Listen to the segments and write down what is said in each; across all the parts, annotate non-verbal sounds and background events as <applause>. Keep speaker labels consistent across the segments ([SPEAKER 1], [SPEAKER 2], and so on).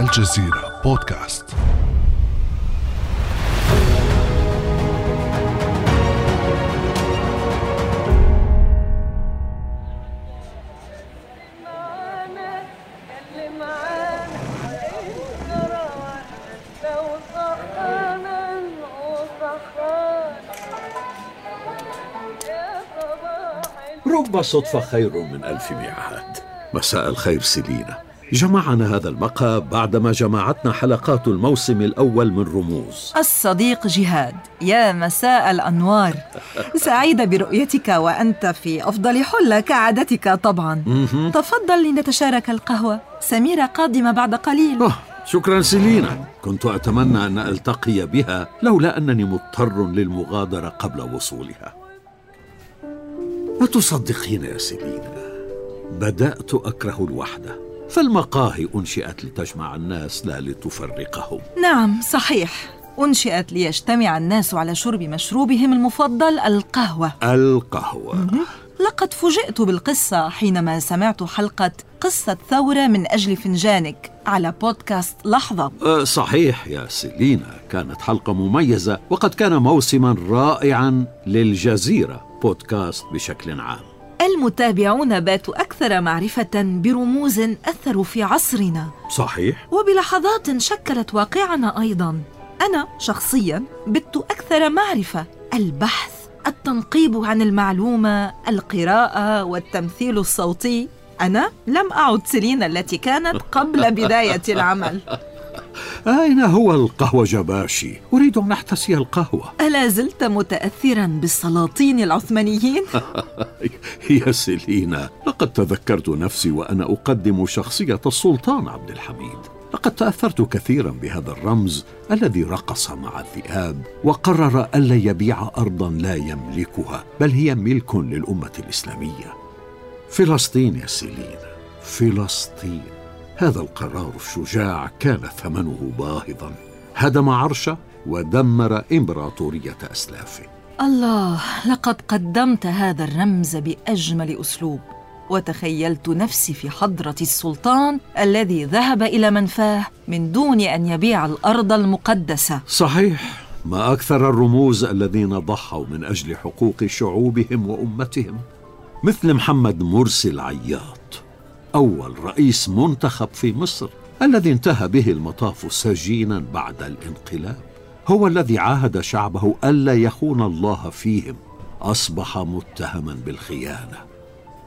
[SPEAKER 1] الجزيرة بودكاست.
[SPEAKER 2] رب صدفة خير من ألف ميعاد. مساء الخير سيلينا. جمعنا هذا المقهى بعدما جمعتنا حلقات الموسم الأول من رموز.
[SPEAKER 3] الصديق جهاد يا مساء الأنوار. <laughs> سعيدة برؤيتك وأنت في أفضل حلة كعادتك طبعا. تفضل لنتشارك القهوة. سميرة قادمة بعد قليل.
[SPEAKER 2] أوه شكرا سيلينا. كنت أتمنى أن ألتقي بها لولا أنني مضطر للمغادرة قبل وصولها. لا تصدقين يا سيلينا؟ بدأت أكره الوحدة. فالمقاهي أنشئت لتجمع الناس لا لتفرقهم.
[SPEAKER 3] نعم صحيح. أنشئت ليجتمع الناس على شرب مشروبهم المفضل القهوة.
[SPEAKER 2] القهوة.
[SPEAKER 3] لقد فوجئت بالقصة حينما سمعت حلقة قصة ثورة من أجل فنجانك على بودكاست لحظة.
[SPEAKER 2] أه صحيح يا سيلينا. كانت حلقة مميزة وقد كان موسما رائعا للجزيرة. بودكاست بشكل عام.
[SPEAKER 3] المتابعون باتوا أكثر معرفة برموز أثروا في عصرنا.
[SPEAKER 2] صحيح.
[SPEAKER 3] وبلحظات شكلت واقعنا أيضا. أنا شخصيا بت أكثر معرفة. البحث التنقيب عن المعلومة القراءة والتمثيل الصوتي. أنا لم أعد سيلينا التي كانت قبل بداية العمل. <laughs>
[SPEAKER 2] أين هو القهوة جباشي؟ أريد أن أحتسي القهوة <laughs>
[SPEAKER 3] ألا زلت متأثرا بالسلاطين العثمانيين؟ <laughs>
[SPEAKER 2] يا سيلينا لقد تذكرت نفسي وأنا أقدم شخصية السلطان عبد الحميد لقد تأثرت كثيرا بهذا الرمز الذي رقص مع الذئاب وقرر ألا يبيع أرضا لا يملكها بل هي ملك للأمة الإسلامية فلسطين يا سيلينا فلسطين هذا القرار الشجاع كان ثمنه باهظا. هدم عرشه ودمر إمبراطورية اسلافه
[SPEAKER 3] الله لقد قدمت هذا الرمز بأجمل أسلوب. وتخيلت نفسي في حضرة السلطان الذي ذهب إلى منفاه من دون أن يبيع الأرض المقدسة.
[SPEAKER 2] صحيح. ما أكثر الرموز الذين ضحوا من أجل حقوق شعوبهم وأمتهم. مثل محمد مرسي العياط أول رئيس منتخب في مصر الذي انتهى به المطاف سجينا بعد الانقلاب. هو الذي عاهد شعبه ألا يخون الله فيهم. أصبح متهما بالخيانة.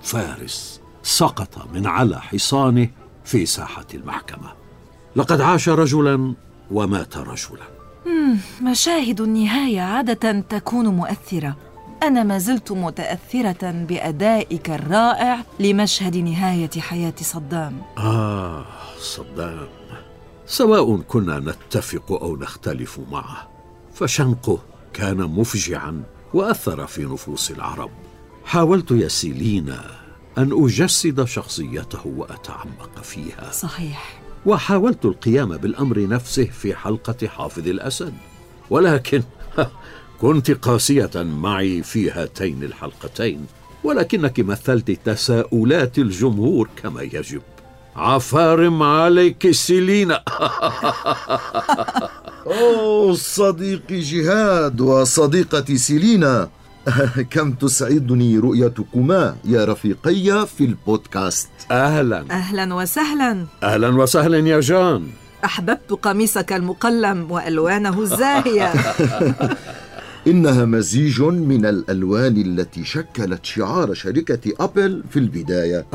[SPEAKER 2] فارس سقط من على حصانه في ساحة المحكمة. لقد عاش رجلا ومات رجلا.
[SPEAKER 3] مشاهد النهاية عادة تكون مؤثرة. أنا ما زلت متأثرة بأدائك الرائع لمشهد نهاية حياة صدام.
[SPEAKER 2] آه صدام. سواء كنا نتفق أو نختلف معه فشنقه كان مفجعا وأثر في نفوس العرب. حاولت يا سيلينا أن أجسد شخصيته وأتعمق فيها.
[SPEAKER 3] صحيح.
[SPEAKER 2] وحاولت القيام بالأمر نفسه في حلقة حافظ الأسد. ولكن <laughs> كنت قاسية معي في هاتين الحلقتين ولكنك مثلت تساؤلات الجمهور كما يجب. عفارم عليك سيلينا.
[SPEAKER 4] أوه صديقي جهاد وصديقتي سيلينا. <laughs> كم تسعدني رؤيتكما يا رفيقي في البودكاست.
[SPEAKER 2] أهلا.
[SPEAKER 3] أهلا وسهلا.
[SPEAKER 2] أهلا وسهلا يا جان.
[SPEAKER 3] أحببت قميصك المقلم وألوانه الزاهية. <laughs>
[SPEAKER 4] إنها مزيج من الألوان التي شكلت شعار شركة أبل في البداية.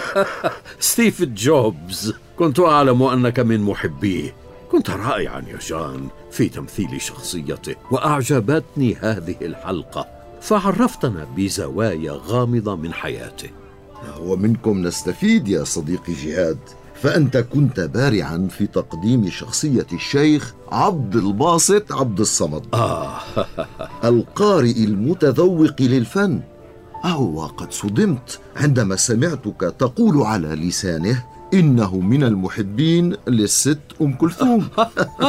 [SPEAKER 4] <laughs>
[SPEAKER 2] ستيف جوبز كنت أعلم أنك من محبيه. كنت رائعا يا جان في تمثيل شخصيته وأعجبتني هذه الحلقة. فعرفتنا بزوايا غامضة من حياته.
[SPEAKER 4] ومنكم نستفيد يا صديقي جهاد. فأنت كنت بارعا في تقديم شخصية الشيخ عبد الباسط عبد الصمد.
[SPEAKER 2] آه. <laughs>
[SPEAKER 4] القارئ المتذوق للفن. أهو وقد صدمت عندما سمعتك تقول على لسانه إنه من المحبين للست أم كلثوم.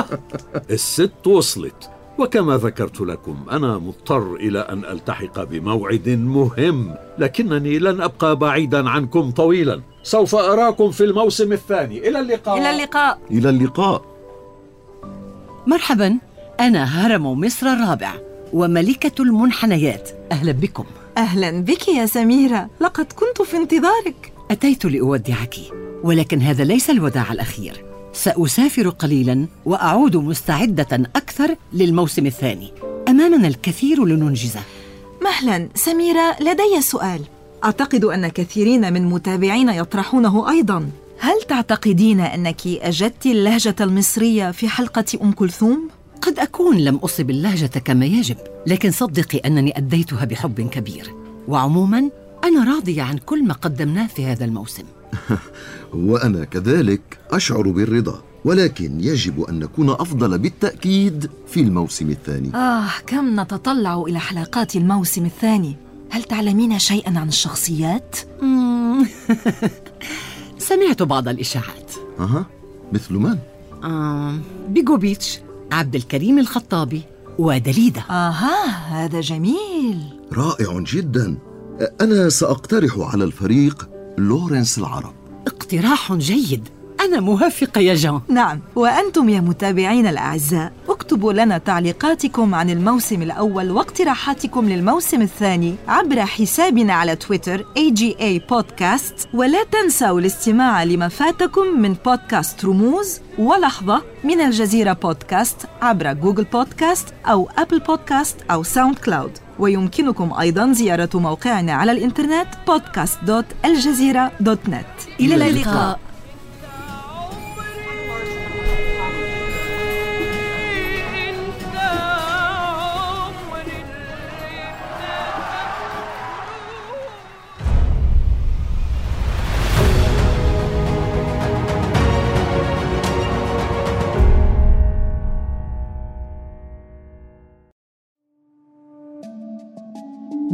[SPEAKER 4] <laughs>
[SPEAKER 2] الست وصلت. وكما ذكرت لكم أنا مضطر إلى أن ألتحق بموعد مهم لكنني لن أبقى بعيدا عنكم طويلا. سوف أراكم في الموسم الثاني. إلى اللقاء.
[SPEAKER 3] إلى اللقاء.
[SPEAKER 4] إلى اللقاء.
[SPEAKER 5] مرحبا أنا هرم مصر الرابع وملكة المنحنيات. أهلا بكم.
[SPEAKER 3] أهلا بك يا سميرة. لقد كنت في انتظارك.
[SPEAKER 5] أتيت لأودعك ولكن هذا ليس الوداع الأخير. سأسافر قليلا وأعود مستعدة أكثر للموسم الثاني. أمامنا الكثير لننجزه
[SPEAKER 3] مهلا سميرة لدي سؤال. أعتقد أن كثيرين من متابعين يطرحونه أيضا. هل تعتقدين أنك أجدت اللهجة المصرية في حلقة أم كلثوم؟
[SPEAKER 5] قد أكون لم أصب اللهجة كما يجب لكن صدقي أنني أديتها بحب كبير. وعموما أنا راضية عن كل ما قدمناه في هذا الموسم. <laughs>
[SPEAKER 4] وأنا كذلك أشعر بالرضا ولكن يجب أن نكون أفضل بالتأكيد في الموسم الثاني.
[SPEAKER 3] آه كم نتطلع إلى حلقات الموسم الثاني؟ هل تعلمين شيئا عن الشخصيات؟ <laughs>
[SPEAKER 5] سمعت بعض الإشاعات.
[SPEAKER 4] أها مثل من؟
[SPEAKER 5] آه بيجوبيتش عبد الكريم الخطابي وداليدا
[SPEAKER 3] آها هذا جميل.
[SPEAKER 4] رائع جدا. أنا سأقترح على الفريق لورنس العرب.
[SPEAKER 5] اقتراح جيد. أنا موافقة يا جان.
[SPEAKER 3] نعم وأنتم يا متابعين الأعزاء اكتبوا لنا تعليقاتكم عن الموسم الأول واقتراحاتكم للموسم الثاني عبر حسابنا على تويتر AJA بودكاست ولا تنسوا الاستماع لما فاتكم من بودكاست رموز ولحظة من الجزيرة بودكاست عبر جوجل بودكاست أو أبل بودكاست أو ساوند كلاود. ويمكنكم أيضا زيارة موقعنا على الإنترنت podcast.aljazeera.net
[SPEAKER 5] إلى اللقاء.